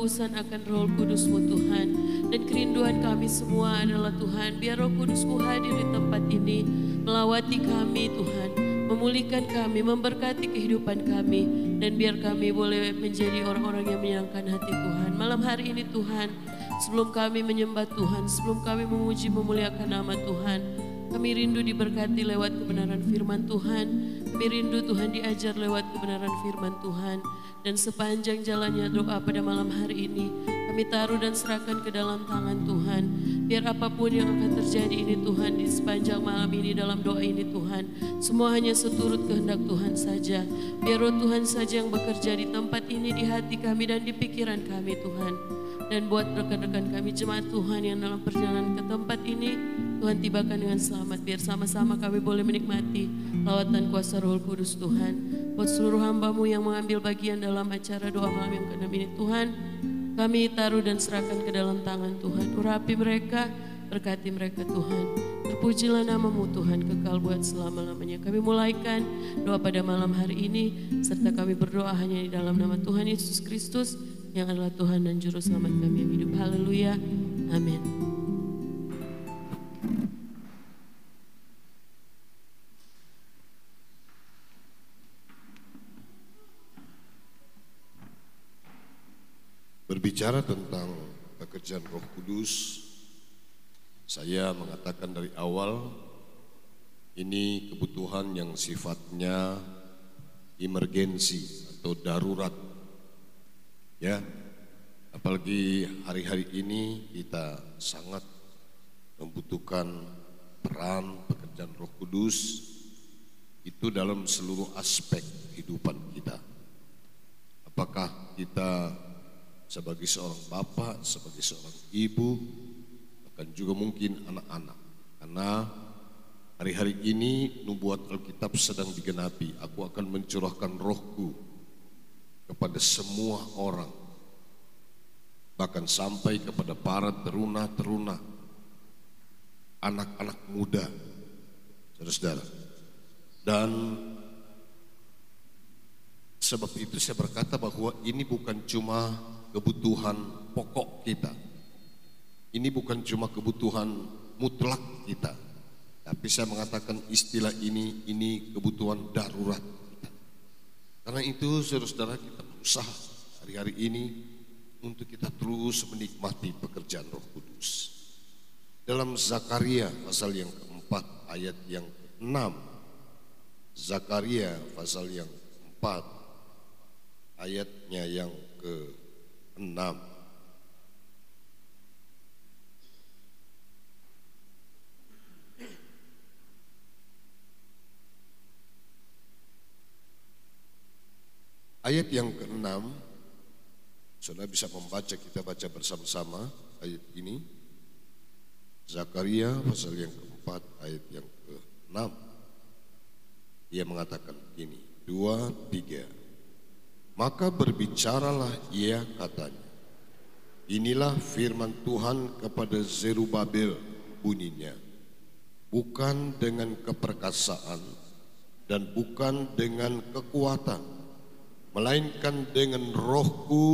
kehausan akan roh kudusmu Tuhan. Dan kerinduan kami semua adalah Tuhan, biar roh kudusmu hadir di tempat ini, melawati kami Tuhan, memulihkan kami, memberkati kehidupan kami, dan biar kami boleh menjadi orang-orang yang menyenangkan hati Tuhan. Malam hari ini Tuhan, sebelum kami menyembah Tuhan, sebelum kami memuji memuliakan nama Tuhan, kami rindu diberkati lewat kebenaran firman Tuhan. Kami rindu Tuhan diajar lewat kebenaran firman Tuhan. Dan sepanjang jalannya doa pada malam hari ini, kami taruh dan serahkan ke dalam tangan Tuhan. Biar apa pun yang akan terjadi ini Tuhan di sepanjang malam ini dalam doa ini Tuhan. Semua hanya seturut kehendak Tuhan saja. Biar roh Tuhan saja yang bekerja di tempat ini, di hati kami dan di pikiran kami Tuhan. Dan buat rekan-rekan kami jemaat Tuhan yang dalam perjalanan ke tempat ini, Tuhan tibakan dengan selamat. Biar sama-sama kami boleh menikmati lawatan kuasa roh kudus Tuhan. Buat seluruh hambamu yang mengambil bagian dalam acara doa malam yang ke ini Tuhan, kami taruh dan serahkan ke dalam tangan Tuhan. Urapi mereka, berkati mereka Tuhan. Terpujilah namamu Tuhan kekal buat selama-lamanya. Kami mulaikan doa pada malam hari ini, serta kami berdoa hanya di dalam nama Tuhan Yesus Kristus, yang adalah Tuhan dan Juru Selamat kami yang hidup. Haleluya. Amin. Berbicara tentang pekerjaan Roh Kudus, saya mengatakan dari awal ini kebutuhan yang sifatnya emergensi atau darurat Ya, apalagi hari-hari ini kita sangat membutuhkan peran pekerjaan Roh Kudus itu dalam seluruh aspek kehidupan kita. Apakah kita sebagai seorang bapak, sebagai seorang ibu, bahkan juga mungkin anak-anak. Karena hari-hari ini nubuat Alkitab sedang digenapi. Aku akan mencurahkan rohku kepada semua orang bahkan sampai kepada para teruna-teruna anak-anak muda saudara-saudara dan sebab itu saya berkata bahwa ini bukan cuma kebutuhan pokok kita. Ini bukan cuma kebutuhan mutlak kita tapi saya mengatakan istilah ini ini kebutuhan darurat karena itu saudara-saudara kita berusaha hari-hari ini untuk kita terus menikmati pekerjaan Roh Kudus. Dalam Zakaria pasal yang keempat ayat yang enam, Zakaria pasal yang keempat ayatnya yang ke enam. Ayat yang keenam, saudara bisa membaca, kita baca bersama-sama ayat ini. Zakaria pasal yang keempat ayat yang keenam. Dia mengatakan ini, dua, tiga. Maka berbicaralah ia katanya. Inilah firman Tuhan kepada Zerubabel bunyinya. Bukan dengan keperkasaan dan bukan dengan kekuatan melainkan dengan rohku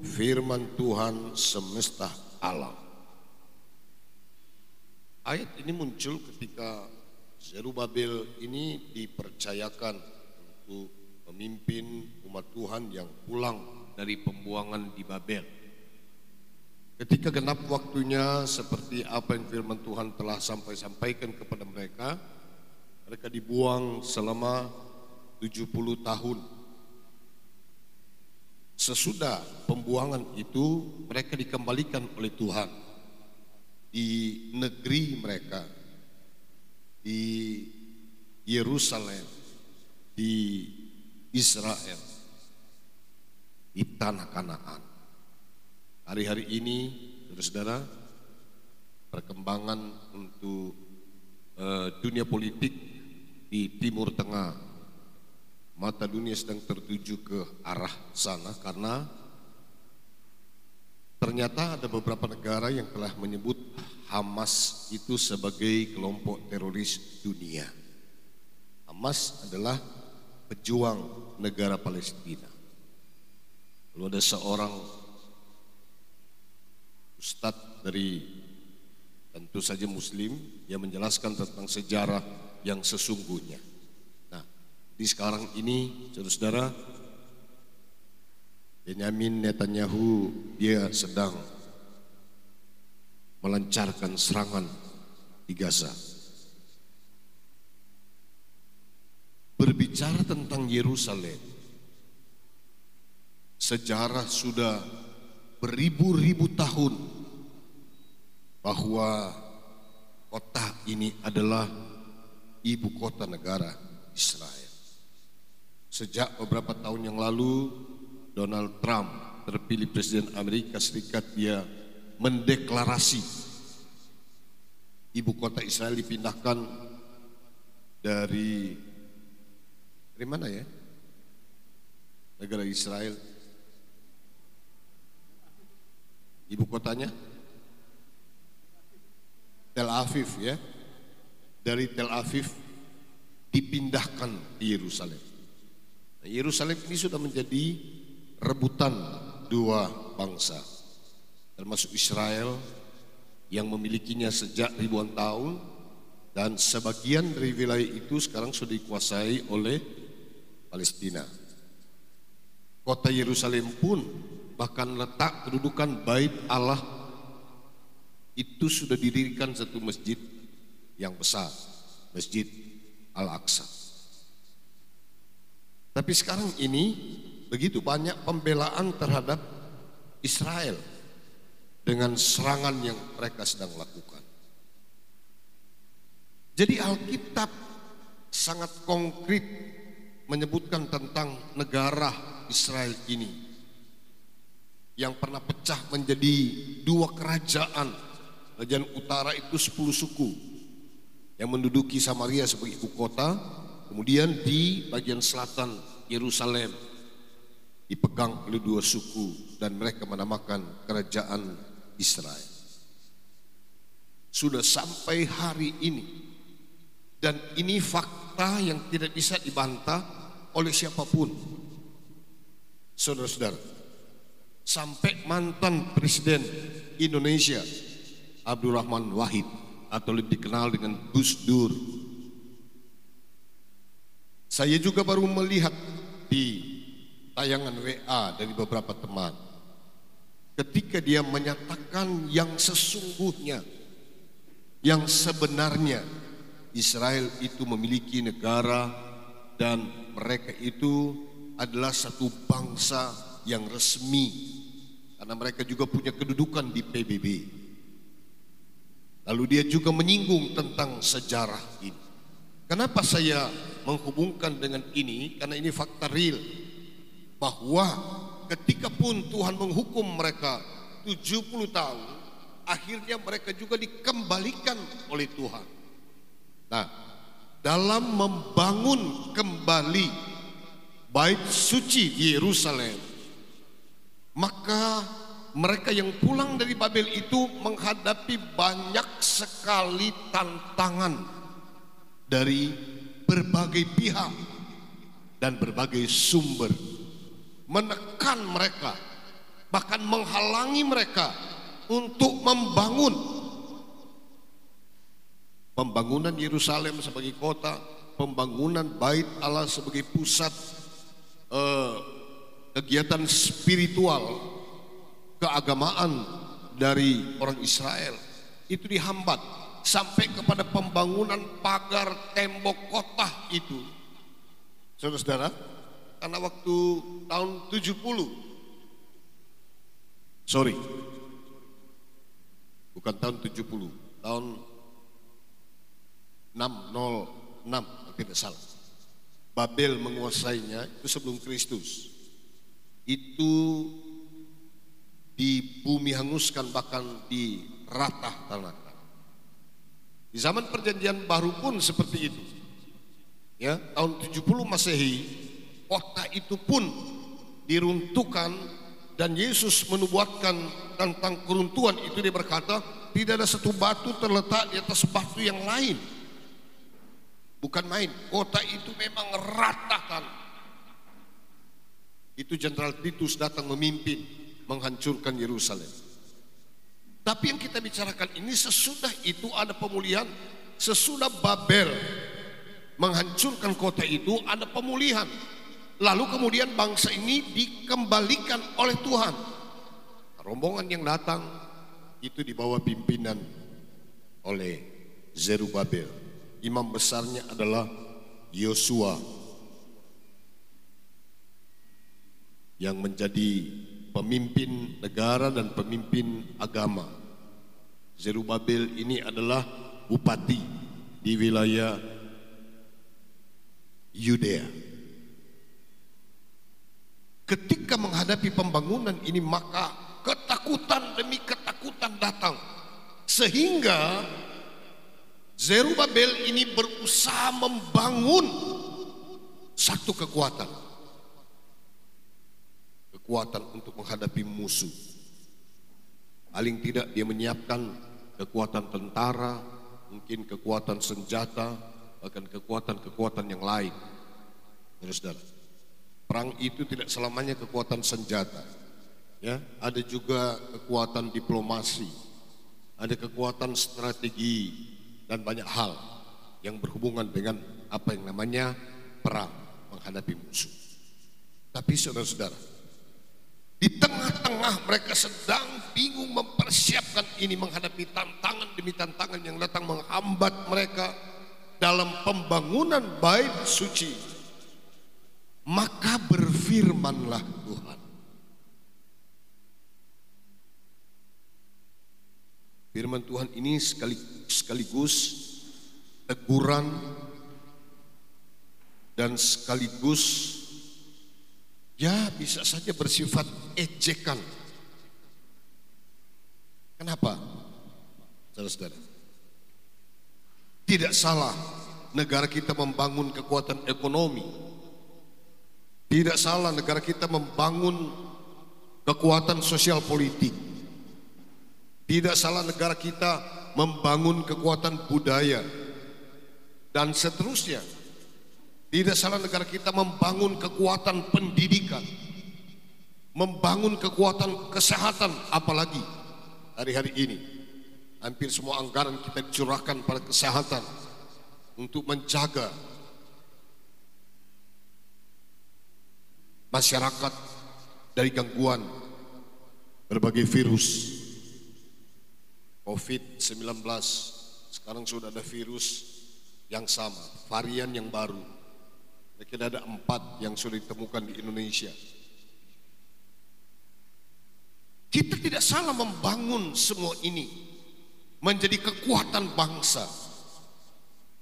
firman Tuhan semesta alam. Ayat ini muncul ketika Zerubabel ini dipercayakan untuk memimpin umat Tuhan yang pulang dari pembuangan di Babel. Ketika genap waktunya seperti apa yang firman Tuhan telah sampai sampaikan kepada mereka, mereka dibuang selama 70 tahun Sesudah pembuangan itu mereka dikembalikan oleh Tuhan di negeri mereka di Yerusalem di Israel di tanah Kanaan. Hari-hari ini Saudara-saudara perkembangan untuk uh, dunia politik di Timur Tengah mata dunia sedang tertuju ke arah sana karena ternyata ada beberapa negara yang telah menyebut Hamas itu sebagai kelompok teroris dunia. Hamas adalah pejuang negara Palestina. Lalu ada seorang ustadz dari tentu saja muslim yang menjelaskan tentang sejarah yang sesungguhnya. Di sekarang ini, saudara-saudara, Benyamin Netanyahu dia sedang melancarkan serangan di Gaza. Berbicara tentang Yerusalem, sejarah sudah beribu-ribu tahun bahwa kota ini adalah ibu kota negara Israel. Sejak beberapa tahun yang lalu Donald Trump terpilih Presiden Amerika Serikat dia mendeklarasi ibu kota Israel dipindahkan dari dari mana ya? Negara Israel. Ibu kotanya Tel Aviv ya. Dari Tel Aviv dipindahkan di Yerusalem. Yerusalem ini sudah menjadi rebutan dua bangsa, termasuk Israel yang memilikinya sejak ribuan tahun dan sebagian dari wilayah itu sekarang sudah dikuasai oleh Palestina. Kota Yerusalem pun bahkan letak kedudukan bait Allah itu sudah didirikan satu masjid yang besar, Masjid Al-Aqsa. Tapi sekarang ini begitu banyak pembelaan terhadap Israel dengan serangan yang mereka sedang lakukan. Jadi Alkitab sangat konkret menyebutkan tentang negara Israel ini yang pernah pecah menjadi dua kerajaan. Kerajaan utara itu sepuluh suku yang menduduki Samaria sebagai ibu kota Kemudian di bagian selatan Yerusalem dipegang oleh dua suku dan mereka menamakan kerajaan Israel. Sudah sampai hari ini dan ini fakta yang tidak bisa dibantah oleh siapa pun. Saudara-saudara, sampai mantan presiden Indonesia Abdurrahman Wahid atau lebih dikenal dengan Gus Dur saya juga baru melihat di tayangan WA dari beberapa teman. Ketika dia menyatakan yang sesungguhnya, yang sebenarnya Israel itu memiliki negara dan mereka itu adalah satu bangsa yang resmi karena mereka juga punya kedudukan di PBB. Lalu dia juga menyinggung tentang sejarah ini. Kenapa saya menghubungkan dengan ini? Karena ini fakta real bahwa ketika pun Tuhan menghukum mereka 70 tahun, akhirnya mereka juga dikembalikan oleh Tuhan. Nah, dalam membangun kembali bait suci di Yerusalem, maka mereka yang pulang dari Babel itu menghadapi banyak sekali tantangan dari berbagai pihak dan berbagai sumber. Menekan mereka bahkan menghalangi mereka untuk membangun pembangunan Yerusalem sebagai kota pembangunan bait Allah sebagai pusat eh, kegiatan spiritual keagamaan dari orang Israel itu dihambat sampai kepada pembangunan pagar tembok kota itu. Saudara-saudara, karena waktu tahun 70 sorry bukan tahun 70 tahun 606 tidak salah. Babel menguasainya itu sebelum Kristus. Itu di bumi hanguskan bahkan di ratah tanah. Di zaman perjanjian baru pun seperti itu. Ya, tahun 70 Masehi kota itu pun diruntuhkan dan Yesus menubuatkan tentang keruntuhan itu. Dia berkata tidak ada satu batu terletak di atas batu yang lain bukan main. Kota itu memang ratakan itu Jenderal Titus datang memimpin menghancurkan Yerusalem. Tapi yang kita bicarakan ini sesudah itu ada pemulihan. Sesudah Babel menghancurkan kota itu ada pemulihan. Lalu kemudian bangsa ini dikembalikan oleh Tuhan. Rombongan yang datang itu dibawa pimpinan oleh Zerubabel. Imam besarnya adalah Yosua yang menjadi pemimpin negara dan pemimpin agama. Zerubabel ini adalah bupati di wilayah Yudea. Ketika menghadapi pembangunan ini maka ketakutan demi ketakutan datang. Sehingga Zerubabel ini berusaha membangun satu kekuatan. Kekuatan untuk menghadapi musuh. Paling tidak dia menyiapkan kekuatan tentara, mungkin kekuatan senjata, bahkan kekuatan-kekuatan yang lain. Saudara. Perang itu tidak selamanya kekuatan senjata. Ya, ada juga kekuatan diplomasi, ada kekuatan strategi dan banyak hal yang berhubungan dengan apa yang namanya perang menghadapi musuh. Tapi saudara-saudara, di tengah-tengah mereka sedang bingung mempersiapkan ini menghadapi tantangan demi tantangan yang datang menghambat mereka dalam pembangunan bait suci maka berfirmanlah Tuhan. Firman Tuhan ini sekaligus teguran dan sekaligus ya bisa saja bersifat ejekan. Kenapa? Saudara-saudara. Tidak salah negara kita membangun kekuatan ekonomi, tidak salah negara kita membangun kekuatan sosial politik. Tidak salah negara kita membangun kekuatan budaya dan seterusnya. Tidak salah negara kita membangun kekuatan pendidikan, membangun kekuatan kesehatan apalagi hari-hari ini. Hampir semua anggaran kita dicurahkan pada kesehatan untuk menjaga masyarakat dari gangguan berbagai virus COVID-19 sekarang sudah ada virus yang sama varian yang baru. Mungkin ada empat yang sudah ditemukan di Indonesia. Kita tidak salah membangun semua ini menjadi kekuatan bangsa.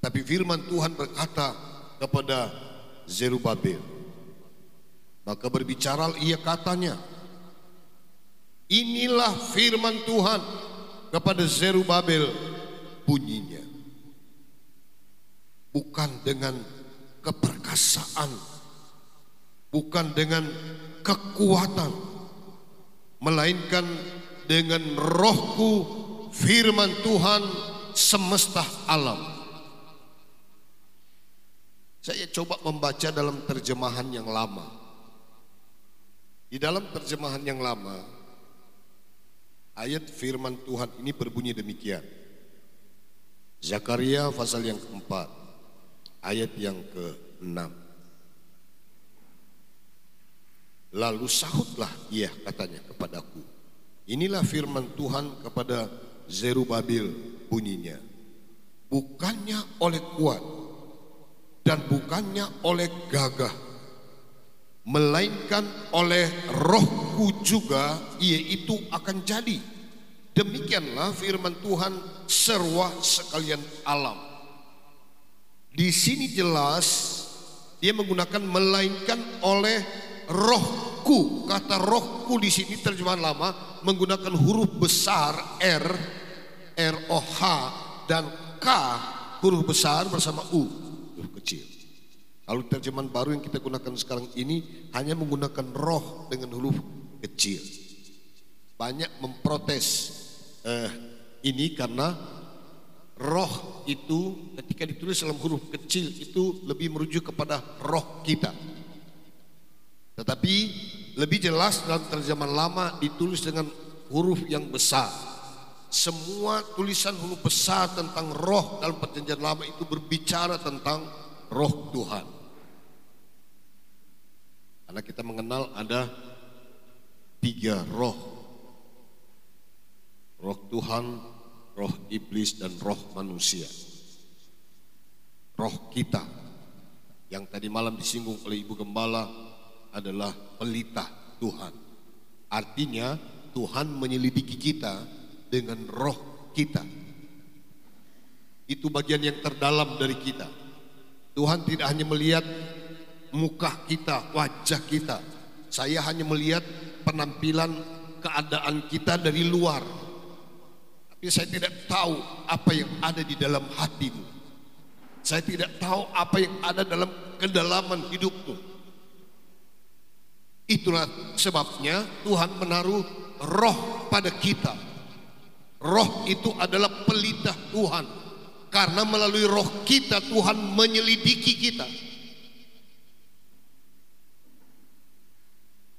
Tapi firman Tuhan berkata kepada Zerubabel maka berbicara ia katanya, inilah firman Tuhan kepada Zerubabel bunyinya. Bukan dengan keperkasaan, bukan dengan kekuatan, melainkan dengan rohku firman Tuhan semesta alam. Saya coba membaca dalam terjemahan yang lama. Di dalam terjemahan yang lama, ayat firman Tuhan ini berbunyi demikian. Zakaria pasal yang keempat, ayat yang ke-6. Lalu sahutlah ia katanya kepadaku. Inilah firman Tuhan kepada Zerubabel bunyinya. Bukannya oleh kuat dan bukannya oleh gagah melainkan oleh rohku juga yaitu akan jadi. Demikianlah firman Tuhan serwa sekalian alam. Di sini jelas dia menggunakan melainkan oleh rohku. Kata rohku di sini terjemahan lama menggunakan huruf besar R R O H dan K huruf besar bersama U Kalau terjemahan baru yang kita gunakan sekarang ini hanya menggunakan roh dengan huruf kecil. Banyak memprotes eh, ini karena roh itu ketika ditulis dalam huruf kecil itu lebih merujuk kepada roh kita. Tetapi lebih jelas dalam terjemahan lama ditulis dengan huruf yang besar. Semua tulisan huruf besar tentang roh dalam perjanjian lama itu berbicara tentang roh Tuhan. Karena kita mengenal ada tiga roh. Roh Tuhan, roh iblis dan roh manusia. Roh kita yang tadi malam disinggung oleh Ibu Gembala adalah pelita Tuhan. Artinya Tuhan menyelidiki kita dengan roh kita. Itu bagian yang terdalam dari kita. Tuhan tidak hanya melihat muka kita, wajah kita. Saya hanya melihat penampilan keadaan kita dari luar. Tapi saya tidak tahu apa yang ada di dalam hatimu. Saya tidak tahu apa yang ada dalam kedalaman hidupmu. Itulah sebabnya Tuhan menaruh roh pada kita. Roh itu adalah pelita Tuhan karena melalui roh kita Tuhan menyelidiki kita.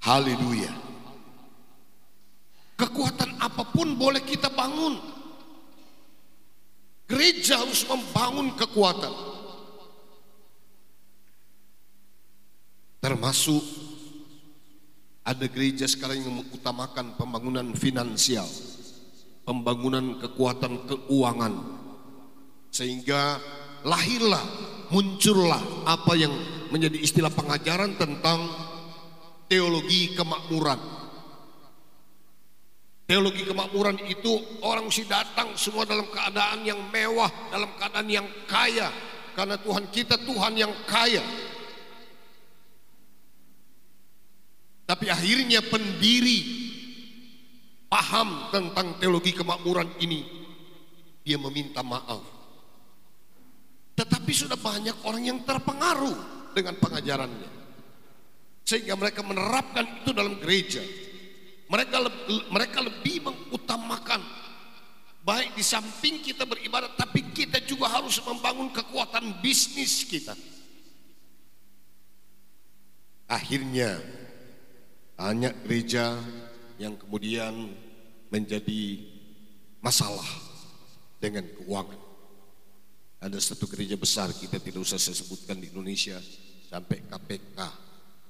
Haleluya. Kekuatan apa pun boleh kita bangun. Gereja harus membangun kekuatan. Termasuk ada gereja sekarang yang mengutamakan pembangunan finansial, pembangunan kekuatan keuangan, sehingga lahirlah, muncullah apa yang menjadi istilah pengajaran tentang teologi kemakmuran. Teologi kemakmuran itu orang mesti datang semua dalam keadaan yang mewah, dalam keadaan yang kaya. Karena Tuhan kita Tuhan yang kaya. Tapi akhirnya pendiri paham tentang teologi kemakmuran ini. Dia meminta maaf. Tetapi sudah banyak orang yang terpengaruh dengan pengajarannya. Sehingga mereka menerapkan itu dalam gereja. Mereka mereka lebih mengutamakan baik di samping kita beribadat tapi kita juga harus membangun kekuatan bisnis kita. Akhirnya banyak gereja yang kemudian menjadi masalah dengan keuangan. Ada satu gereja besar kita tidak usah saya sebutkan di Indonesia sampai KPK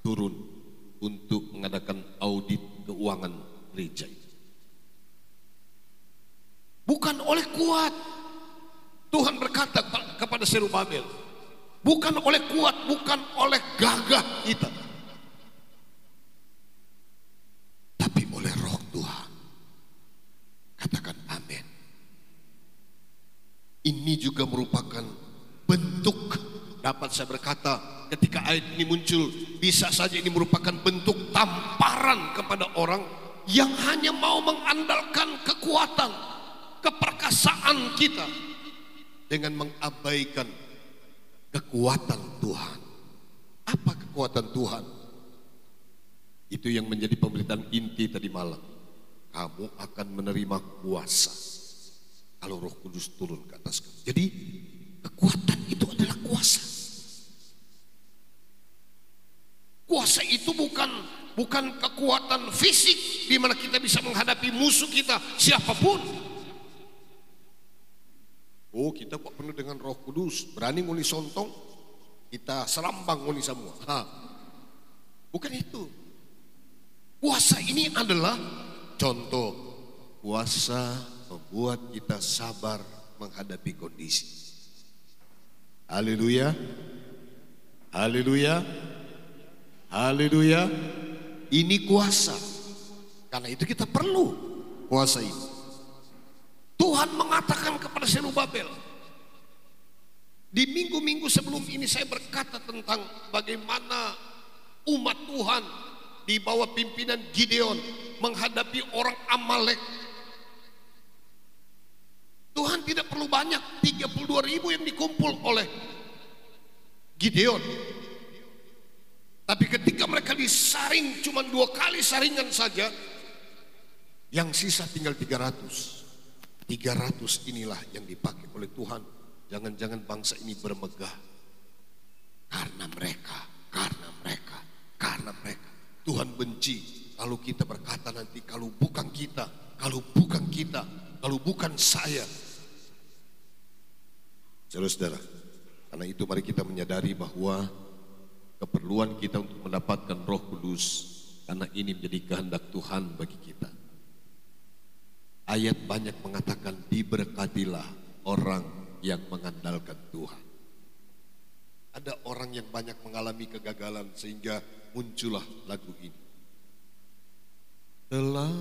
turun untuk mengadakan audit keuangan gereja itu. Bukan oleh kuat. Tuhan berkata kepada Serubabel, bukan oleh kuat, bukan oleh gagah kita. Tapi oleh roh Tuhan. Katakan ini juga merupakan bentuk dapat saya berkata ayat ini muncul bisa saja ini merupakan bentuk tamparan kepada orang yang hanya mau mengandalkan kekuatan keperkasaan kita dengan mengabaikan kekuatan Tuhan. Apa kekuatan Tuhan? Itu yang menjadi pemberitaan inti tadi malam. Kamu akan menerima kuasa kalau Roh Kudus turun ke atas kamu. Jadi kekuatan itu adalah kuasa. Kuasa itu bukan bukan kekuatan fisik di mana kita bisa menghadapi musuh kita siapa pun. Oh kita kok penuh dengan roh kudus Berani nguli sontong Kita serambang nguli semua ha. Bukan itu Kuasa ini adalah Contoh Kuasa membuat kita sabar menghadapi kondisi. Haleluya. Haleluya. Haleluya. Ini kuasa. Karena itu kita perlu kuasa ini. Tuhan mengatakan kepada Serubabel. Di minggu-minggu sebelum ini saya berkata tentang bagaimana umat Tuhan di bawah pimpinan Gideon menghadapi orang Amalek Tuhan tidak perlu banyak 32 ribu yang dikumpul oleh Gideon Tapi ketika mereka disaring cuma dua kali saringan saja, yang sisa tinggal 300. 300 inilah yang dipakai oleh Tuhan. Jangan-jangan bangsa ini bermegah. Karena mereka, karena mereka, karena mereka. Tuhan benci kalau kita berkata nanti kalau bukan kita, kalau bukan kita, kalau bukan saya. Saudara-saudara, karena itu mari kita menyadari bahwa keperluan kita untuk mendapatkan roh kudus karena ini menjadi kehendak Tuhan bagi kita. Ayat banyak mengatakan diberkatilah orang yang mengandalkan Tuhan. Ada orang yang banyak mengalami kegagalan sehingga muncullah lagu ini. Telah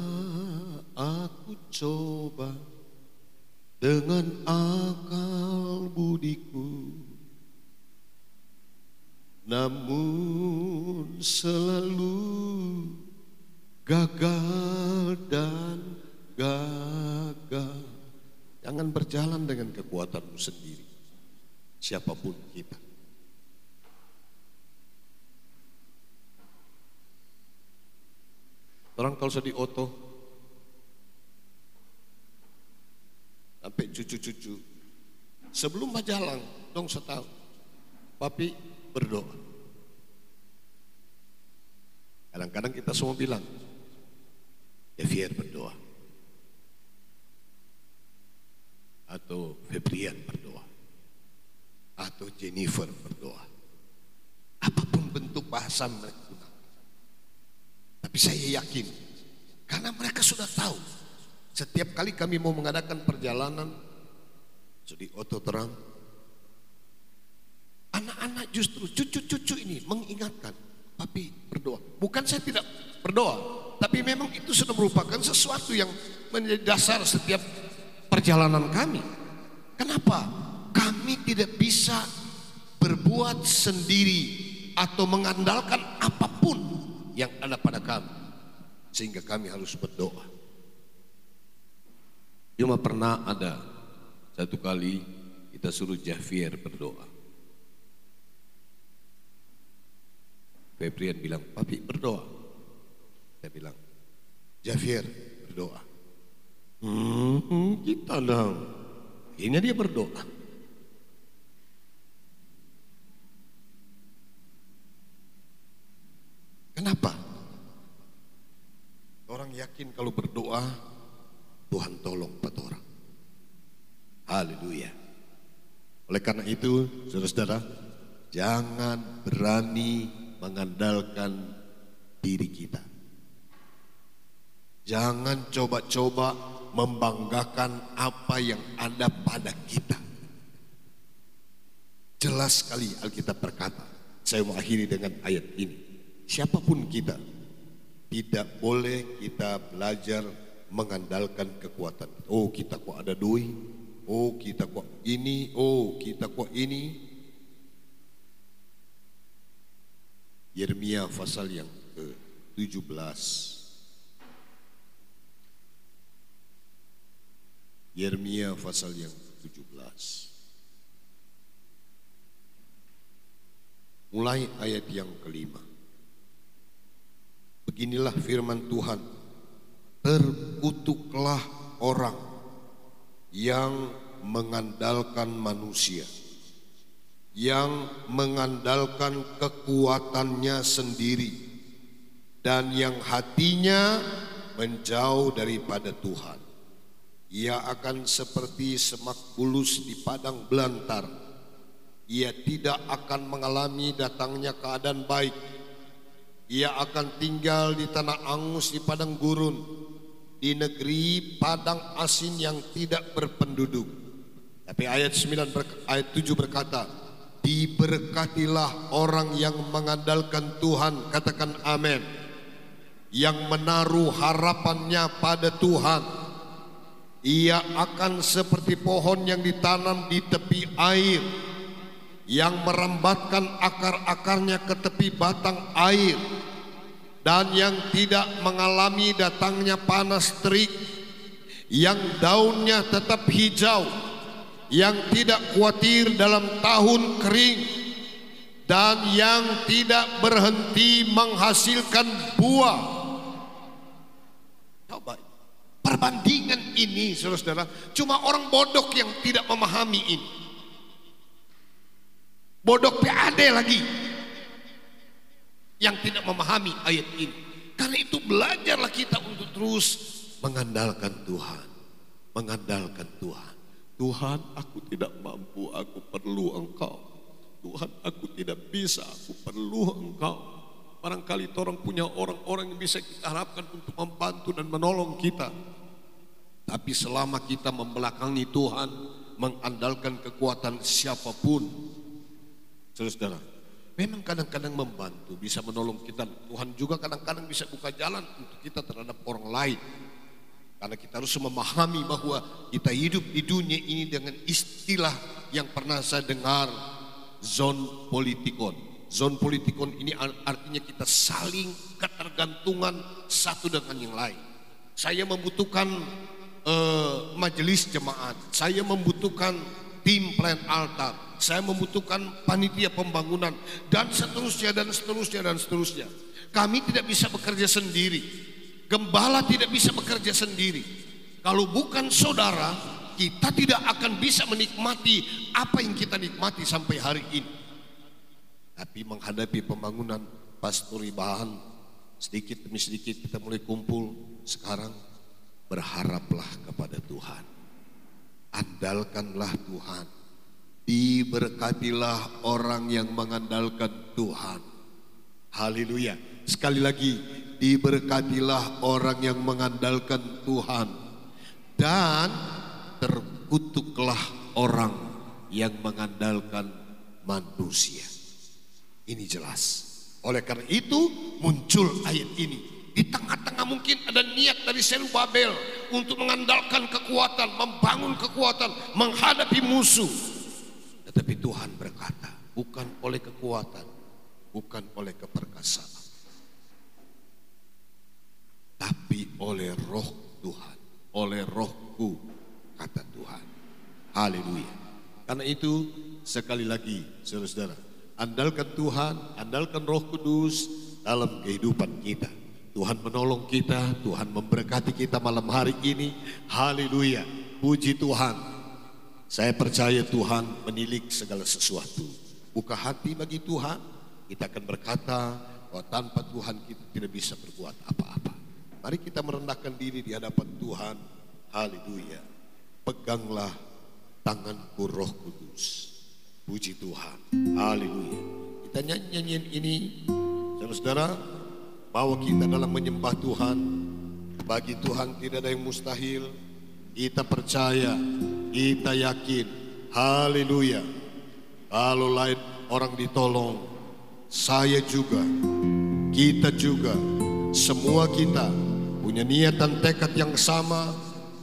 aku coba dengan akal budiku namun selalu gagal dan gagal. Jangan berjalan dengan kekuatanmu sendiri. Siapa pun kita. Orang kalau sedih oto sampai cucu-cucu sebelum berjalan dong setahun papi berdoa. Kadang-kadang kita semua bilang, Javier berdoa. Atau Febrian berdoa. Atau Jennifer berdoa. Apa pun bentuk bahasa mereka. Tapi saya yakin, karena mereka sudah tahu. Setiap kali kami mau mengadakan perjalanan, jadi otot terang, Anak-anak justru cucu-cucu ini mengingatkan, papi berdoa. Bukan saya tidak berdoa, tapi memang itu sudah merupakan sesuatu yang menjadi dasar setiap perjalanan kami. Kenapa? Kami tidak bisa berbuat sendiri atau mengandalkan apa pun yang ada pada kami. Sehingga kami harus berdoa. Cuma pernah ada satu kali kita suruh Javier berdoa. Febrian bilang, papi berdoa. Saya bilang, Javier berdoa. Hmm, kita dong. Ini dia berdoa. Kenapa? Orang yakin kalau berdoa, Tuhan tolong empat orang. Haleluya. Oleh karena itu, saudara-saudara, jangan berani mengandalkan diri kita. Jangan coba-coba membanggakan apa yang ada pada kita. Jelas sekali Alkitab berkata, saya mengakhiri dengan ayat ini. Siapa pun kita, tidak boleh kita belajar mengandalkan kekuatan. Oh kita kok ada duit, oh kita kok ini, oh kita kok ini. Yeremia pasal yang ke-17 Yeremia pasal yang ke-17 Mulai ayat yang kelima. Beginilah firman Tuhan. Terkutuklah orang yang mengandalkan manusia yang mengandalkan kekuatannya sendiri dan yang hatinya menjauh daripada Tuhan. Ia akan seperti semak bulus di padang belantar. Ia tidak akan mengalami datangnya keadaan baik. Ia akan tinggal di tanah angus di padang gurun, di negeri padang asin yang tidak berpenduduk. Tapi ayat 9 ayat 7 berkata, Diberkatilah orang yang mengandalkan Tuhan, katakan amin. Yang menaruh harapannya pada Tuhan. Ia akan seperti pohon yang ditanam di tepi air yang merambatkan akar-akarnya ke tepi batang air dan yang tidak mengalami datangnya panas terik yang daunnya tetap hijau yang tidak khawatir dalam tahun kering dan yang tidak berhenti menghasilkan buah. Coba perbandingan ini saudara-saudara cuma orang bodoh yang tidak memahami ini. Bodoh PAD lagi yang tidak memahami ayat ini. Karena itu belajarlah kita untuk terus mengandalkan Tuhan. Mengandalkan Tuhan. Tuhan aku tidak mampu, aku perlu engkau. Tuhan aku tidak bisa, aku perlu engkau. Barangkali orang punya orang-orang yang bisa kita harapkan untuk membantu dan menolong kita. Tapi selama kita membelakangi Tuhan, mengandalkan kekuatan siapa pun, saudara, memang kadang-kadang membantu, bisa menolong kita. Tuhan juga kadang-kadang bisa buka jalan untuk kita terhadap orang lain. Karena kita harus memahami bahwa kita hidup di dunia ini dengan istilah yang pernah saya dengar zon politikon. Zon politikon ini artinya kita saling ketergantungan satu dengan yang lain. Saya membutuhkan uh, majelis jemaat, saya membutuhkan tim plan altar, saya membutuhkan panitia pembangunan dan seterusnya dan seterusnya dan seterusnya. Kami tidak bisa bekerja sendiri. Gembala tidak bisa bekerja sendiri. Kalau bukan saudara, kita tidak akan bisa menikmati apa yang kita nikmati sampai hari ini. Tapi menghadapi pembangunan pastori bahan sedikit demi sedikit kita mulai kumpul sekarang berharaplah kepada Tuhan. Andalkanlah Tuhan. Diberkatilah orang yang mengandalkan Tuhan. Haleluya. Sekali lagi, diberkatilah orang yang mengandalkan Tuhan. Dan terkutuklah orang yang mengandalkan manusia. Ini jelas. Oleh karena itu muncul ayat ini. Di tengah-tengah mungkin ada niat dari Babel untuk mengandalkan kekuatan, membangun kekuatan, menghadapi musuh. Tetapi Tuhan berkata, bukan oleh kekuatan, bukan oleh keperkasaan. Tapi oleh roh Tuhan, oleh rohku, kata Tuhan. Haleluya. Karena itu sekali lagi saudara-saudara, andalkan Tuhan, andalkan roh kudus dalam kehidupan kita. Tuhan menolong kita, Tuhan memberkati kita malam hari ini. Haleluya. Puji Tuhan. Saya percaya Tuhan menilik segala sesuatu. Buka hati bagi Tuhan, kita akan berkata bahwa tanpa Tuhan kita tidak bisa berbuat apa-apa. Mari kita merendahkan diri di hadapan Tuhan. Haleluya. Peganglah tanganku roh kudus. Puji Tuhan. Haleluya. Kita nyanyi nyanyian ini, saudara-saudara, Bawa kita dalam menyembah Tuhan. Bagi Tuhan tidak ada yang mustahil. Kita percaya, kita yakin. Haleluya. Kalau lain orang ditolong, saya juga, kita juga, semua kita punya niat dan tekad yang sama.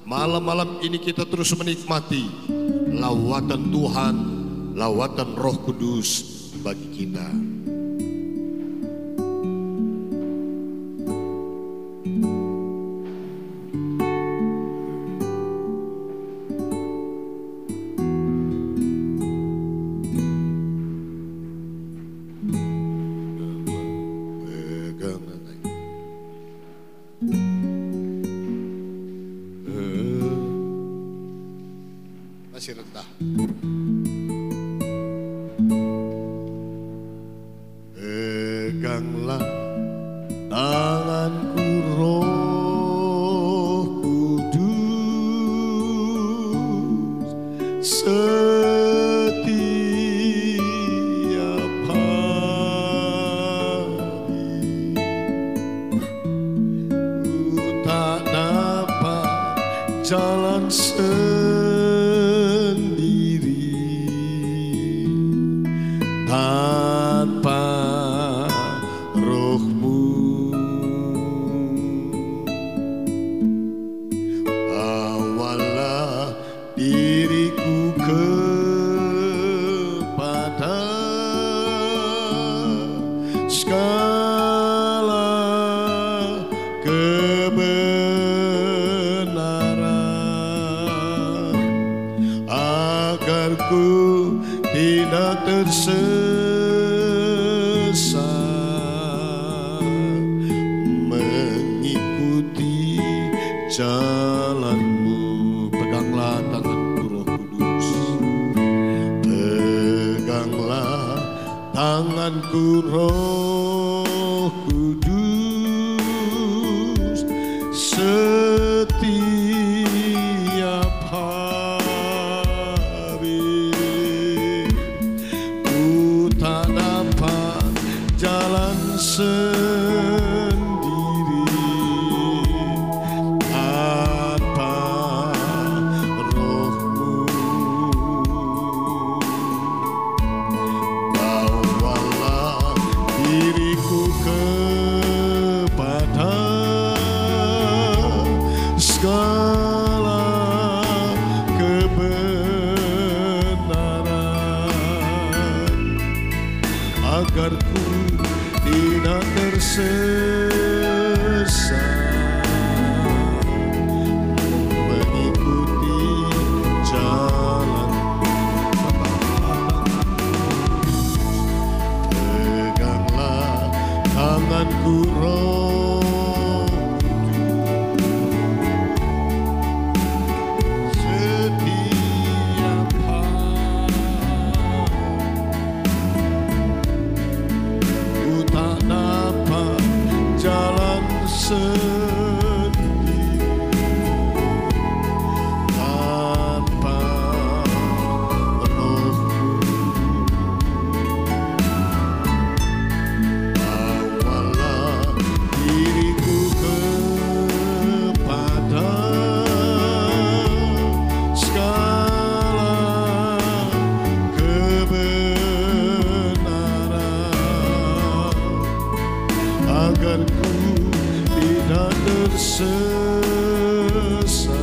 Malam-malam ini kita terus menikmati lawatan Tuhan, lawatan Roh Kudus bagi kita. Jalanmu Peganglah tanganku roh kudus. Peganglah tanganku roh esperança.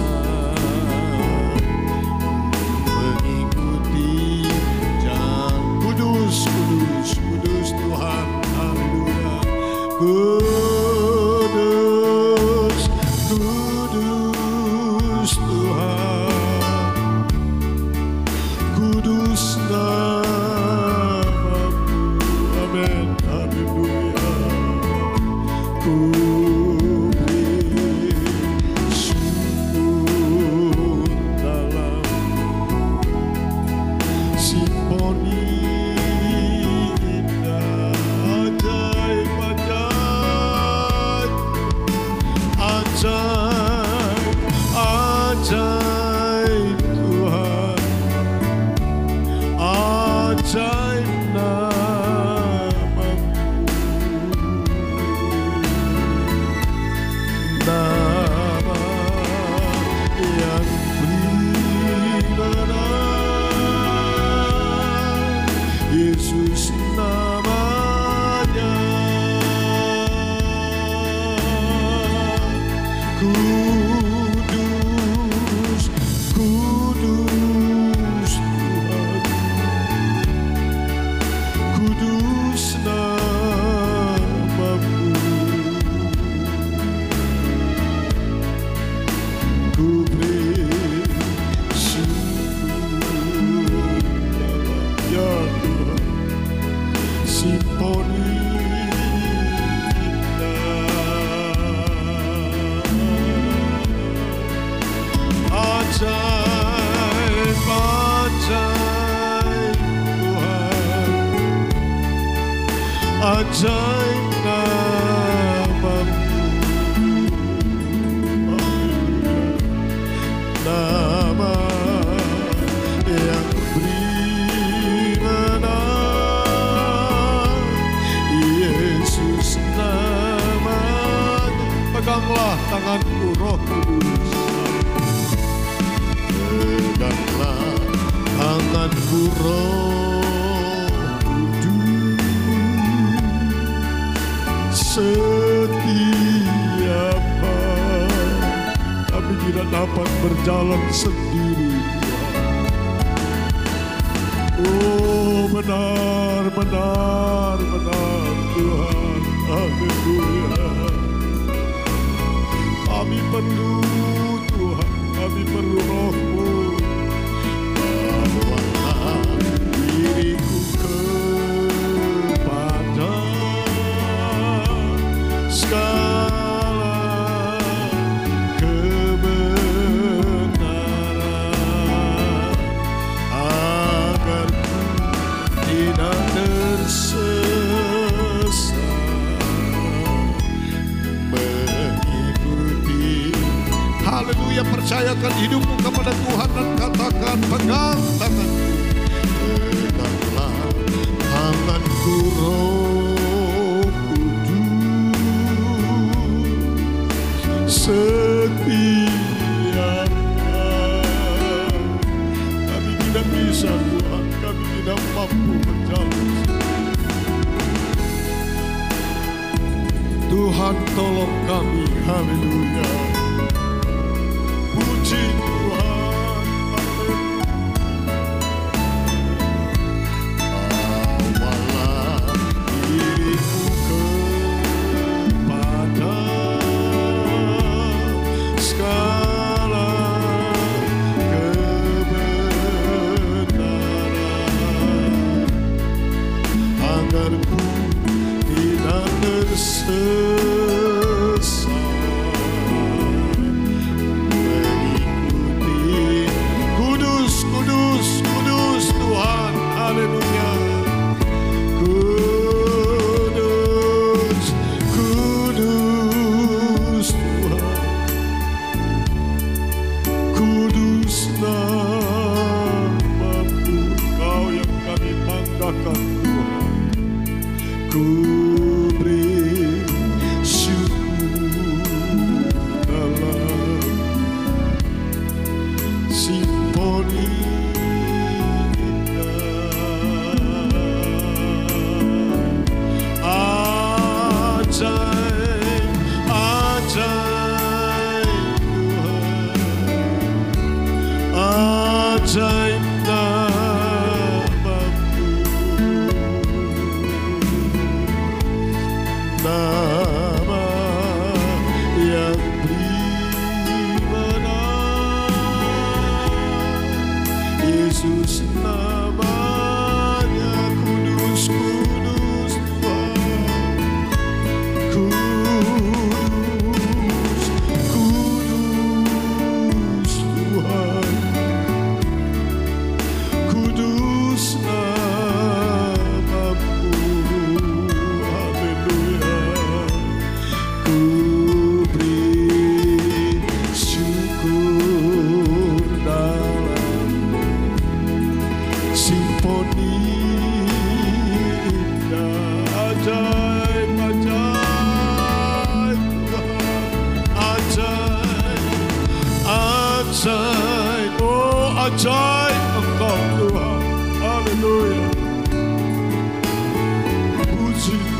see.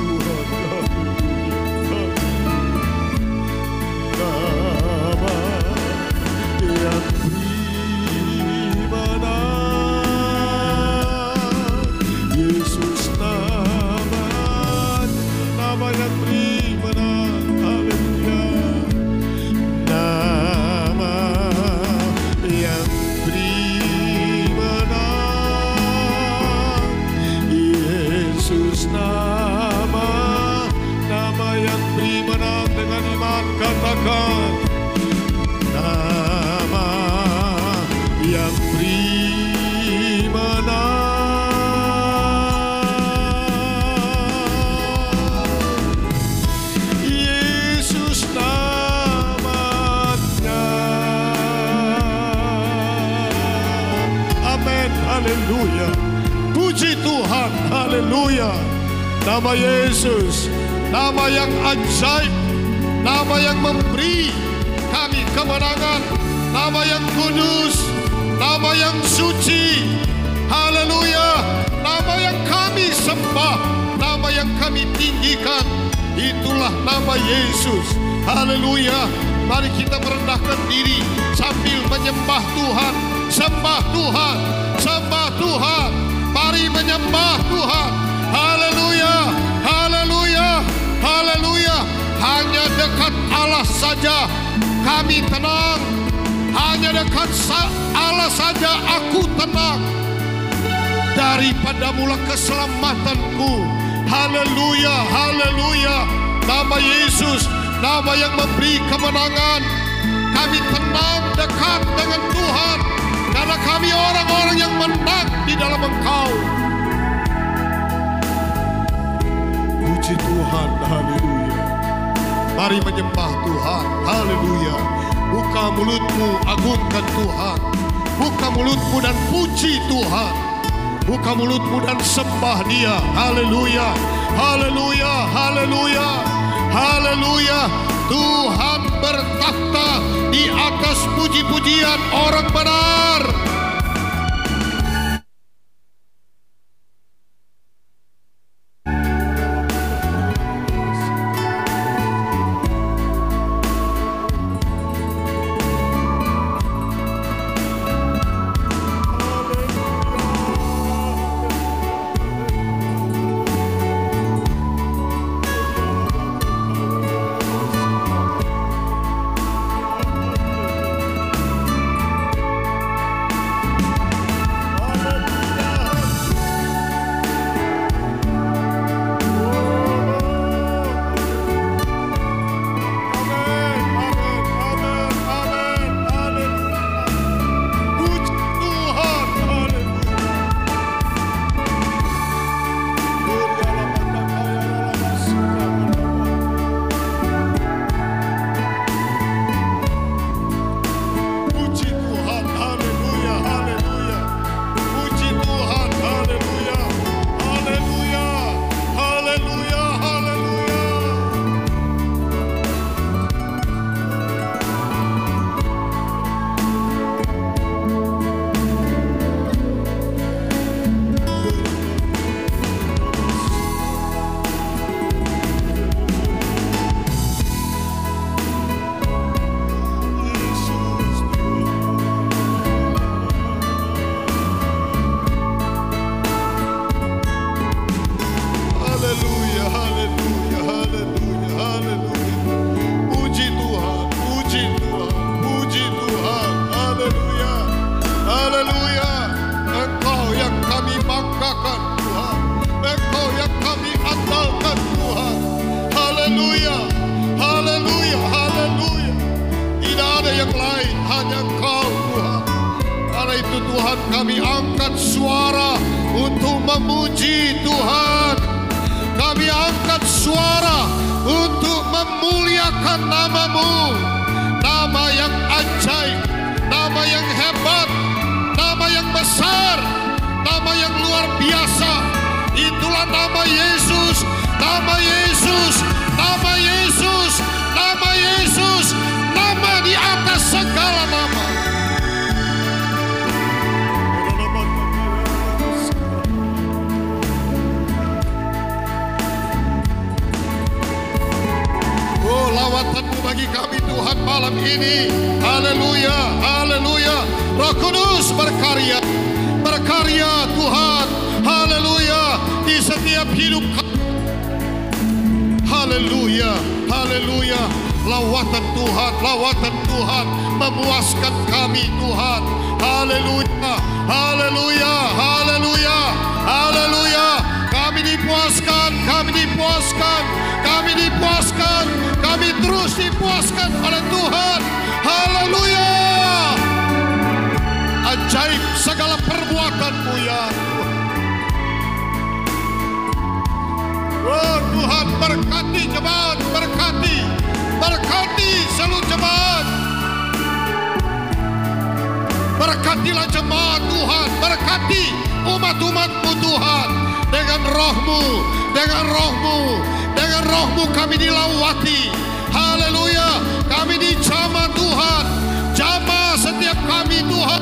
Yesus, nama yang memberi kemenangan. Kami tenang dekat dengan Tuhan, karena kami orang-orang yang menang di dalam Engkau. Puji Tuhan, haleluya. Mari menyembah Tuhan, haleluya. Buka mulutmu, agungkan Tuhan. Buka mulutmu dan puji Tuhan. Buka mulutmu dan sembah dia, haleluya. Haleluya, haleluya. Haleluya. Tuhan bertakhta di atas puji-pujian orang benar. Nama yang ajaib, nama yang hebat, nama yang besar, nama yang luar biasa. Itulah nama Yesus, nama Yesus, nama Yesus, nama Yesus, nama di atas segala nama. Kami Tuhan malam ini. Haleluya, haleluya. Roh Kudus berkarya Berkarya Tuhan. Haleluya Di setiap hidup kami. Haleluya, haleluya. Lawatan Tuhan, lawatan Tuhan. Memuaskan kami Tuhan. Haleluya, haleluya, haleluya. Haleluya. Kami dipuaskan, kami dipuaskan Kami dipuaskan Kami terus dipuaskan oleh Tuhan Haleluya Ajaib segala perbuatanmu ya Tuhan Oh Tuhan berkati jemaat, berkati, berkati seluruh jemaat. Berkatilah jemaat Tuhan, berkati umat-umatmu Tuhan. Dengan rohmu, dengan rohmu, dengan rohmu kami dilawati. Haleluya, kami dijamah Tuhan. Jamah setiap kami Tuhan.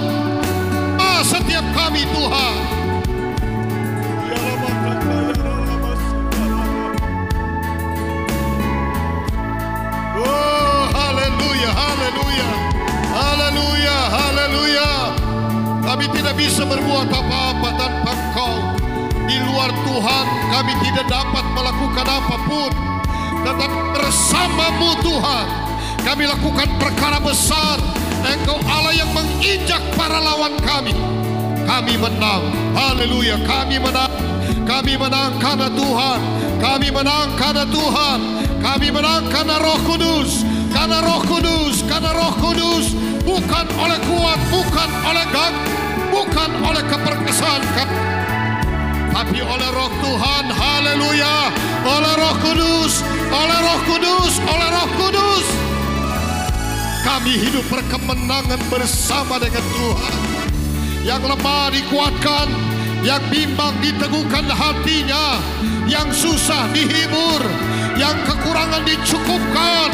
Jamah setiap kami Tuhan. Oh, haleluya, haleluya, haleluya, haleluya. Kami tidak bisa berbuat apa-apa tidak dapat melakukan apa pun. Tetapi bersamamu Tuhan, kami lakukan perkara besar. Engkau Allah yang menginjak para lawan kami. Kami menang. Haleluya, kami menang. Kami menang karena Tuhan. Kami menang karena Tuhan. Kami menang karena Roh Kudus. Karena Roh Kudus, karena Roh Kudus bukan oleh kuat, bukan oleh gang, bukan oleh keperkasaan kami, tapi oleh Roh Tuhan. Haleluya. Oleh Roh Kudus, oleh Roh Kudus, oleh Roh Kudus. kami hidup berkemenangan bersama dengan Tuhan. Yang lemah dikuatkan, yang bimbang diteguhkan hatinya, yang susah dihibur, yang kekurangan dicukupkan,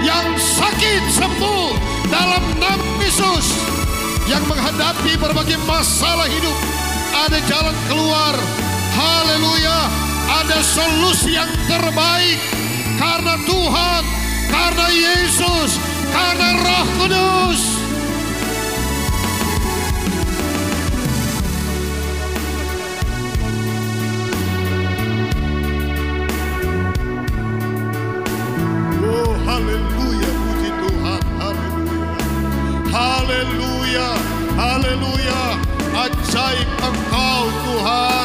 yang sakit sembuh dalam nama Yesus, yang menghadapi berbagai masalah hidup, ada jalan keluar. Haleluya, ada solusi yang terbaik karena Tuhan, karena Yesus, karena Roh Kudus. Engkau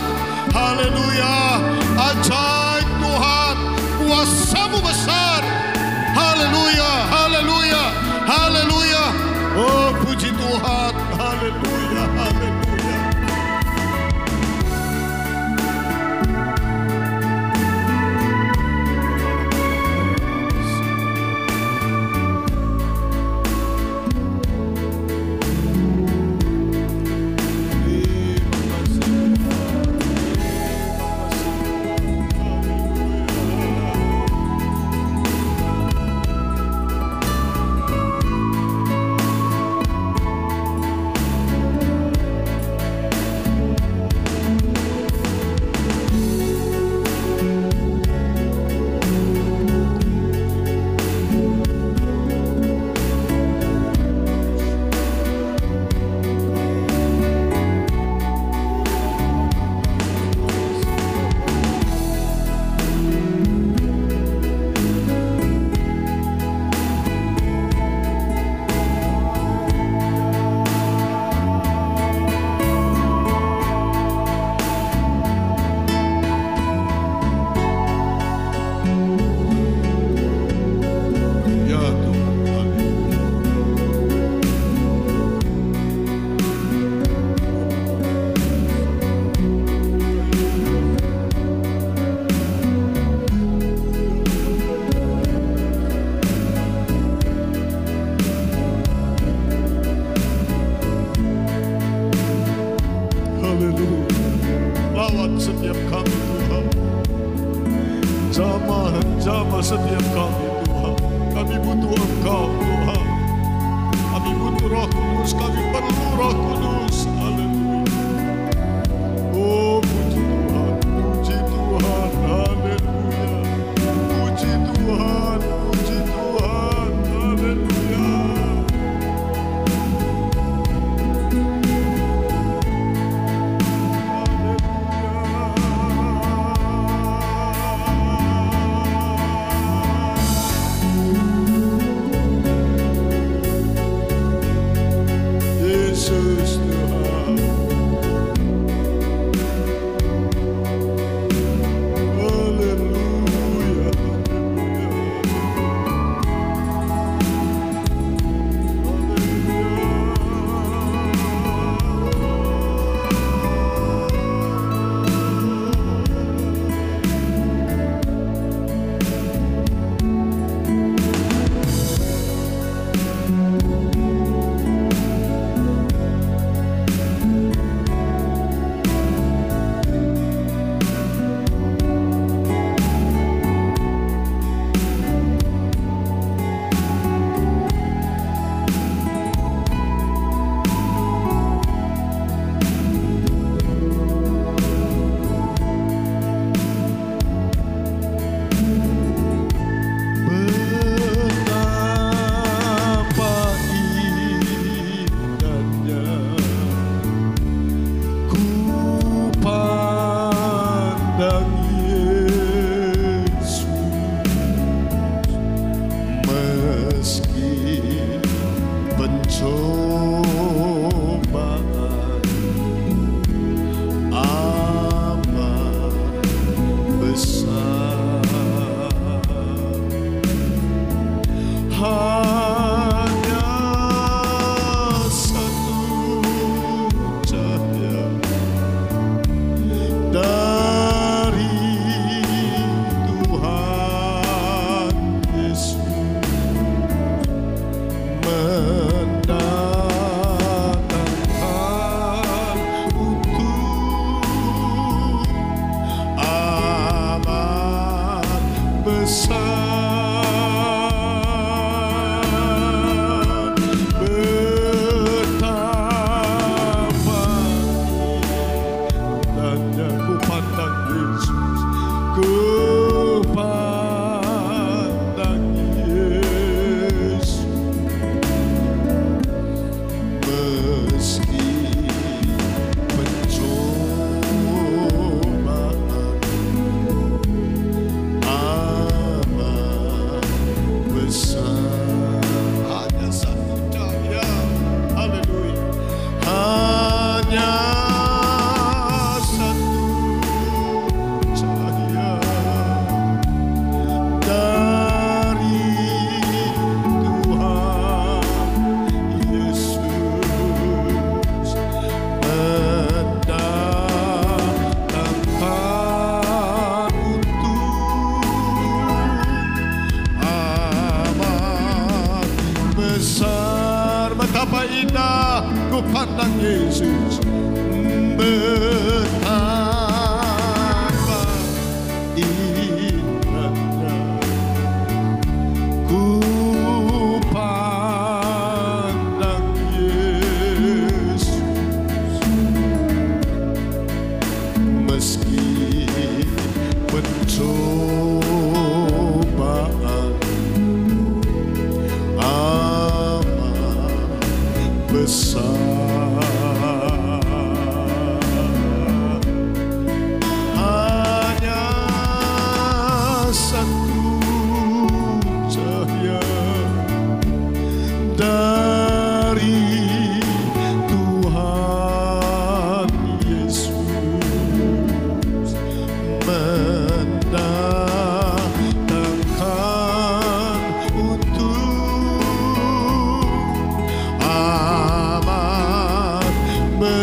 the sun.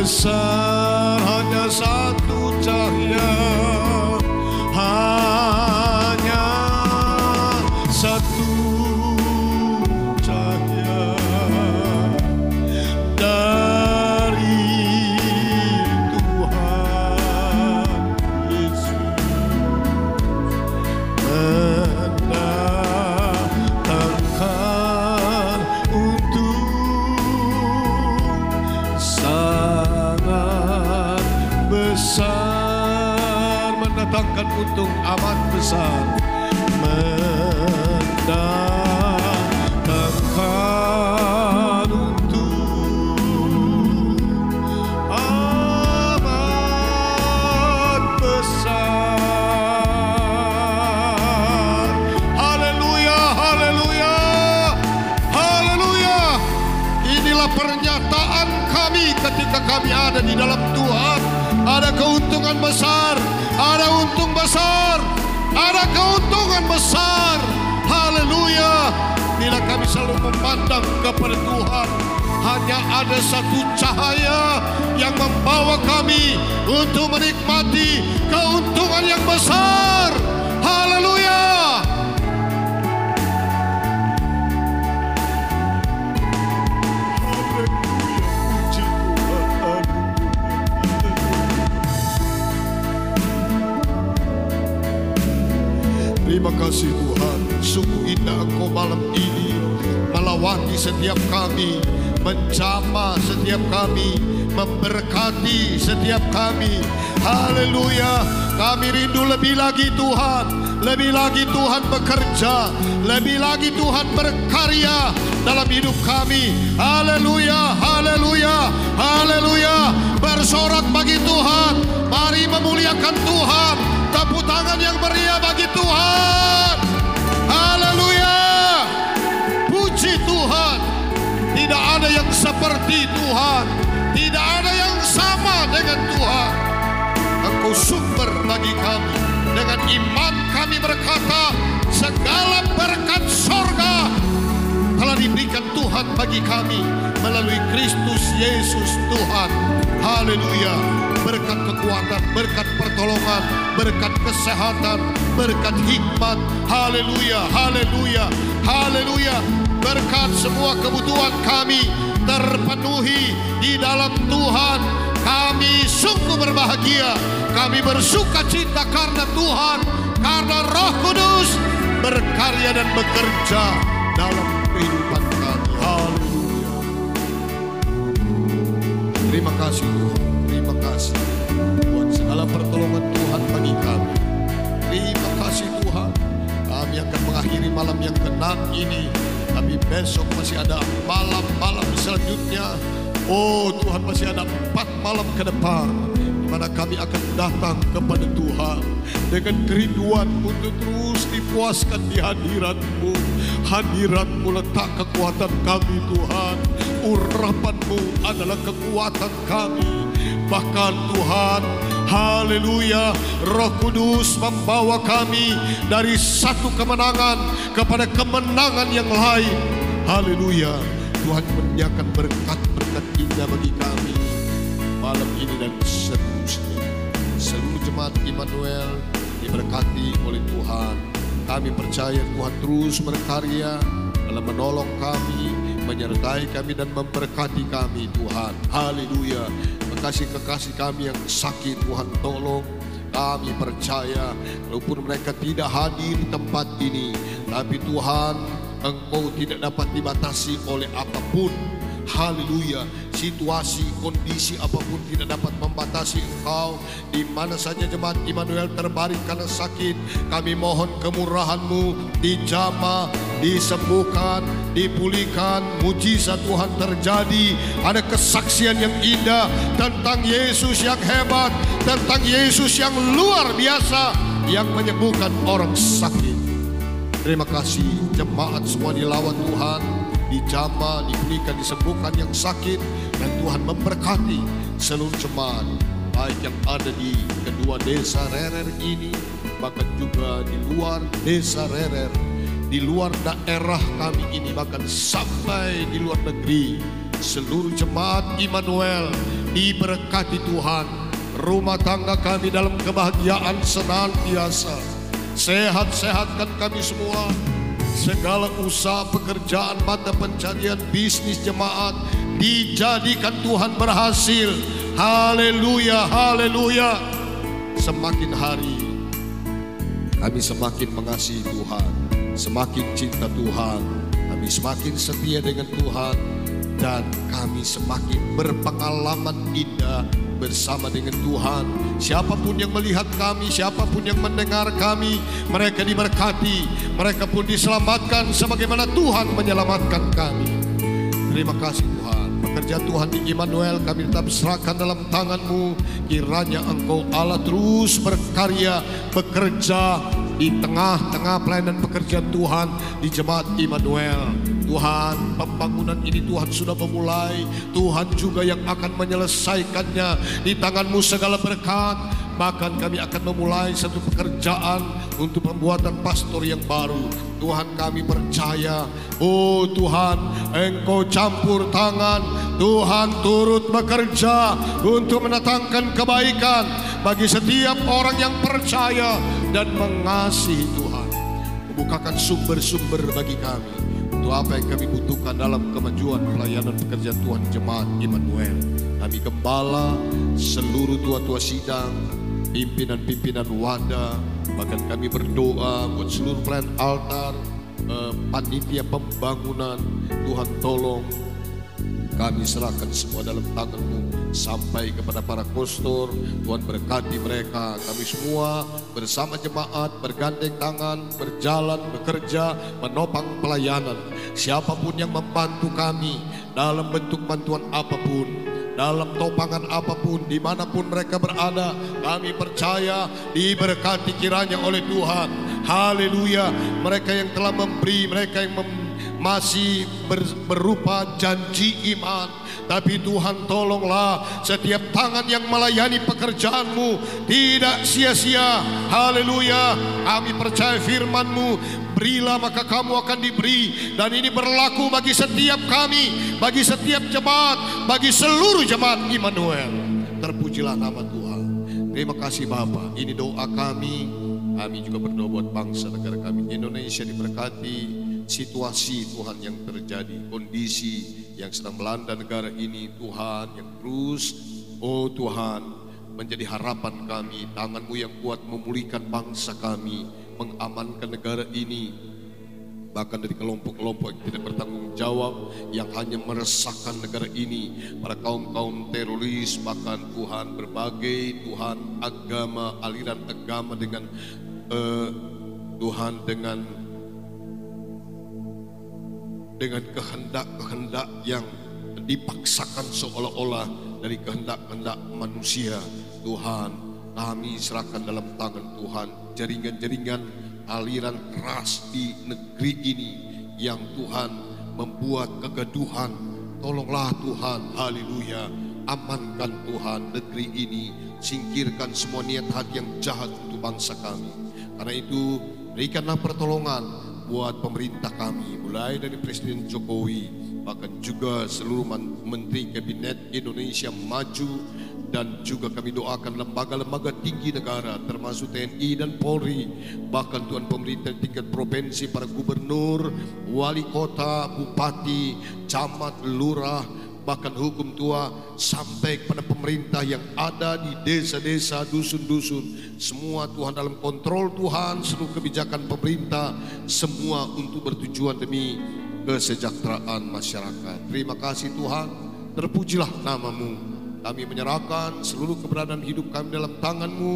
Besar besar mendatangkan untung amat besar. Haleluya haleluya haleluya. Inilah pernyataan kami ketika kami ada di dalam Tuhan. Ada keuntungan besar ada untung besar ada keuntungan besar. Haleluya. Bila kami selalu memandang kepada Tuhan hanya ada satu cahaya yang membawa kami untuk menikmati keuntungan yang besar kasih Tuhan, sungguh indah Engkau malam ini melawati setiap kami, menjama setiap kami, memberkati setiap kami. Haleluya, kami rindu lebih lagi Tuhan, lebih lagi Tuhan bekerja, lebih lagi Tuhan berkarya dalam hidup kami. Haleluya, haleluya, haleluya. Bersorak bagi Tuhan, mari memuliakan Tuhan. Tepuk tangan yang meriah bagi Tuhan. Tuhan. Tidak ada yang sama dengan Tuhan. Engkau sumber bagi kami. Dengan iman kami berkata, segala berkat sorga telah diberikan Tuhan bagi kami melalui Kristus Yesus Tuhan. Haleluya. Berkat kekuatan, berkat pertolongan, berkat kesehatan, berkat hikmat. Haleluya, haleluya, haleluya. Berkat semua kebutuhan kami terpenuhi di dalam Tuhan. Kami sungguh berbahagia. Kami bersuka cita karena Tuhan, karena Roh Kudus berkarya dan bekerja dalam kehidupan kami. Haleluya. Terima kasih Tuhan. Terima kasih buat segala pertolongan Tuhan bagi kami. Terima kasih Tuhan. Kami akan mengakhiri malam yang tenang ini. Tapi besok masih ada malam-malam selanjutnya. Oh Tuhan masih ada empat malam ke depan. mana kami akan datang kepada Tuhan dengan kerinduan untuk terus dipuaskan di hadiratmu. Hadiratmu letak kekuatan kami Tuhan. Urapanmu adalah kekuatan kami. Bahkan Tuhan, haleluya, Roh Kudus membawa kami dari satu kemenangan kepada kemenangan yang lain. Haleluya. Tuhan menyediakan berkat-berkat indah bagi kami malam ini dan seterusnya. Seluruh jemaat Immanuel diberkati oleh Tuhan. Kami percaya Tuhan terus berkarya dalam menolong kami, menyertai kami dan memberkati kami Tuhan. Haleluya. Kekasih-kekasih kami yang sakit Tuhan tolong kami percaya walaupun mereka tidak hadir di tempat ini tapi Tuhan engkau tidak dapat dibatasi oleh apa pun Haleluya. Situasi, kondisi apa pun tidak dapat membatasi engkau. Di mana saja jemaat Immanuel terbaring karena sakit. Kami mohon kemurahanmu dijama, disembuhkan, dipulihkan. Mujizat Tuhan terjadi. Ada kesaksian yang indah tentang Yesus yang hebat. Tentang Yesus yang luar biasa. Yang menyembuhkan orang sakit. Terima kasih jemaat semua dilawan Tuhan dijama, dipulihkan, disembuhkan yang sakit dan Tuhan memberkati seluruh jemaat baik yang ada di kedua desa Rerer ini bahkan juga di luar desa Rerer di luar daerah kami ini bahkan sampai di luar negeri. Seluruh jemaat Immanuel diberkati Tuhan. Rumah tangga kami dalam kebahagiaan senantiasa. Sehat-sehatkan kami semua segala usaha pekerjaan mata pencarian bisnis jemaat dijadikan Tuhan berhasil. Haleluya haleluya. Semakin hari kami semakin mengasihi Tuhan semakin cinta Tuhan kami semakin setia dengan Tuhan dan kami semakin berpengalaman indah bersama dengan Tuhan. Siapa pun yang melihat kami, siapa pun yang mendengar kami, mereka diberkati, mereka pun diselamatkan sebagaimana Tuhan menyelamatkan kami. Terima kasih Tuhan. Pekerjaan Tuhan di Immanuel kami tetap serahkan dalam tanganmu. Kiranya engkau Allah terus berkarya, bekerja di tengah-tengah pelayanan pekerjaan Tuhan di jemaat Immanuel. Tuhan pembangunan ini Tuhan sudah memulai. Tuhan juga yang akan menyelesaikannya. Di tanganmu segala berkat. Bahkan kami akan memulai satu pekerjaan untuk pembuatan pastor yang baru. Tuhan kami percaya. Oh Tuhan Engkau campur tangan. Tuhan turut bekerja untuk mendatangkan kebaikan bagi setiap orang yang percaya dan mengasihi Tuhan. Membukakan sumber-sumber bagi kami untuk apa yang kami butuhkan dalam kemajuan pelayanan pekerjaan Tuhan Jemaat Immanuel. Kami gembala, seluruh tua-tua sidang, pimpinan-pimpinan wadah, bahkan kami berdoa buat seluruh pelayan altar, eh, panitia pembangunan, Tuhan tolong kami serahkan semua dalam tanganmu sampai kepada para kostor. Tuhan berkati mereka. Kami semua bersama jemaat bergandeng tangan, berjalan, bekerja, menopang pelayanan. Siapa pun yang membantu kami dalam bentuk bantuan apa pun, dalam topangan apa pun, di mana pun mereka berada, kami percaya diberkati kiranya oleh Tuhan. Haleluya. Mereka yang telah memberi, mereka yang mem masih ber, berupa janji iman. Tapi Tuhan tolonglah setiap tangan yang melayani pekerjaanmu tidak sia-sia. Haleluya. Kami percaya firmanmu. Berilah maka kamu akan diberi. Dan ini berlaku bagi setiap kami. Bagi setiap jemaat. Bagi seluruh jemaat Immanuel. Terpujilah nama Tuhan. Terima kasih Bapak. Ini doa kami. Kami juga berdoa buat bangsa negara kami. Indonesia diberkati situasi Tuhan yang terjadi, kondisi yang sedang melanda negara ini Tuhan yang terus, oh Tuhan menjadi harapan kami, tanganmu yang kuat memulihkan bangsa kami, mengamankan negara ini, bahkan dari kelompok-kelompok yang tidak bertanggung jawab yang hanya meresahkan negara ini para kaum-kaum teroris bahkan Tuhan berbagai Tuhan agama aliran agama dengan uh, Tuhan dengan dengan kehendak-kehendak yang dipaksakan seolah-olah dari kehendak-kehendak manusia. Tuhan, kami serahkan dalam tangan Tuhan jaringan-jaringan aliran keras di negeri ini yang Tuhan membuat kegaduhan. Tolonglah Tuhan, haleluya. Amankan Tuhan negeri ini, singkirkan semua niat hati yang jahat untuk bangsa kami. Karena itu, berikanlah pertolongan buat pemerintah kami mulai dari Presiden Jokowi bahkan juga seluruh menteri kabinet Indonesia maju dan juga kami doakan lembaga-lembaga tinggi negara termasuk TNI dan Polri bahkan Tuhan pemerintah tingkat provinsi para gubernur wali kota bupati camat lurah bahkan hukum tua sampai kepada pemerintah yang ada di desa-desa dusun-dusun semua Tuhan dalam kontrol Tuhan seluruh kebijakan pemerintah semua untuk bertujuan demi kesejahteraan masyarakat terima kasih Tuhan terpujilah namamu kami menyerahkan seluruh keberadaan hidup kami dalam tanganmu.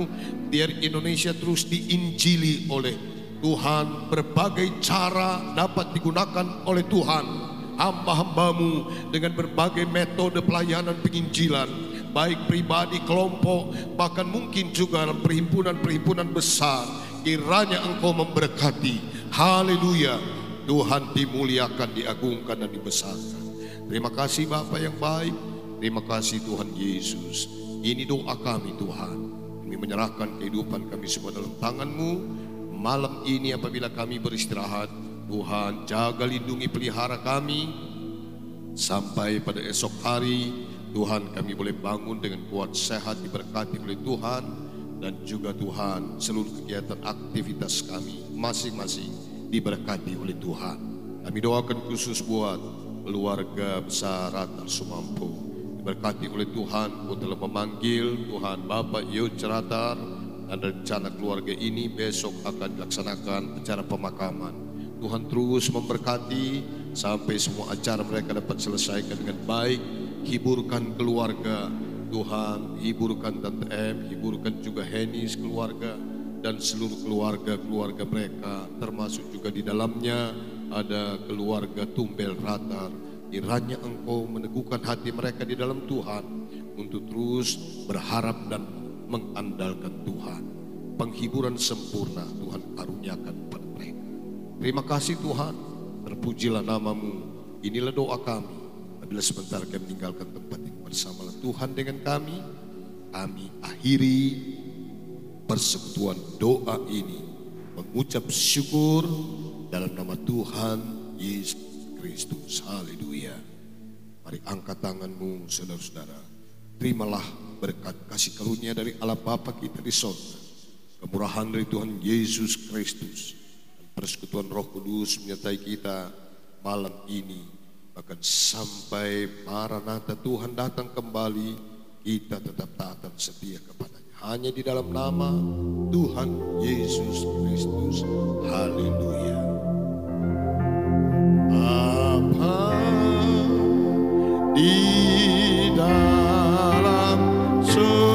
Biar Indonesia terus diinjili oleh Tuhan. Berbagai cara dapat digunakan oleh Tuhan. Hamba-hambamu dengan berbagai metode pelayanan penginjilan. Baik pribadi, kelompok, bahkan mungkin juga dalam perhimpunan-perhimpunan besar. Kiranya engkau memberkati. Haleluya. Tuhan dimuliakan, diagungkan dan dibesarkan. Terima kasih Bapak yang baik. Terima kasih Tuhan Yesus. Ini doa kami Tuhan. Kami menyerahkan kehidupan kami semua dalam tanganmu. Malam ini apabila kami beristirahat, Tuhan jaga lindungi pelihara kami. Sampai pada esok hari, Tuhan kami boleh bangun dengan kuat sehat diberkati oleh Tuhan. Dan juga Tuhan seluruh kegiatan aktivitas kami masing-masing diberkati oleh Tuhan. Kami doakan khusus buat keluarga besar Ratar Sumampu Berkati oleh Tuhan, kau telah memanggil Tuhan Bapak Yud Ceratar dan rencana keluarga ini besok akan dilaksanakan acara pemakaman. Tuhan terus memberkati sampai semua acara mereka dapat selesaikan dengan baik. Hiburkan keluarga Tuhan, hiburkan Tante M, hiburkan juga Henis keluarga dan seluruh keluarga-keluarga mereka termasuk juga di dalamnya ada keluarga Tumbel Ratar Kiranya engkau meneguhkan hati mereka di dalam Tuhan untuk terus berharap dan mengandalkan Tuhan. Penghiburan sempurna Tuhan karuniakan. Terima kasih Tuhan, terpujilah namamu. Inilah doa kami. Apabila sebentar kami meninggalkan tempat ini bersama Tuhan dengan kami, kami akhiri persekutuan doa ini mengucap syukur dalam nama Tuhan Yesus Kristus. Haleluya. Mari angkat tanganmu saudara-saudara. Terimalah berkat kasih karunia dari Allah Bapa kita di sorga. Kemurahan dari Tuhan Yesus Kristus. Persekutuan roh kudus menyertai kita malam ini. Bahkan sampai Maranatha Tuhan datang kembali. Kita tetap taat dan setia kepadanya. Hanya di dalam nama Tuhan Yesus Kristus. Haleluya. Apa di dalam surga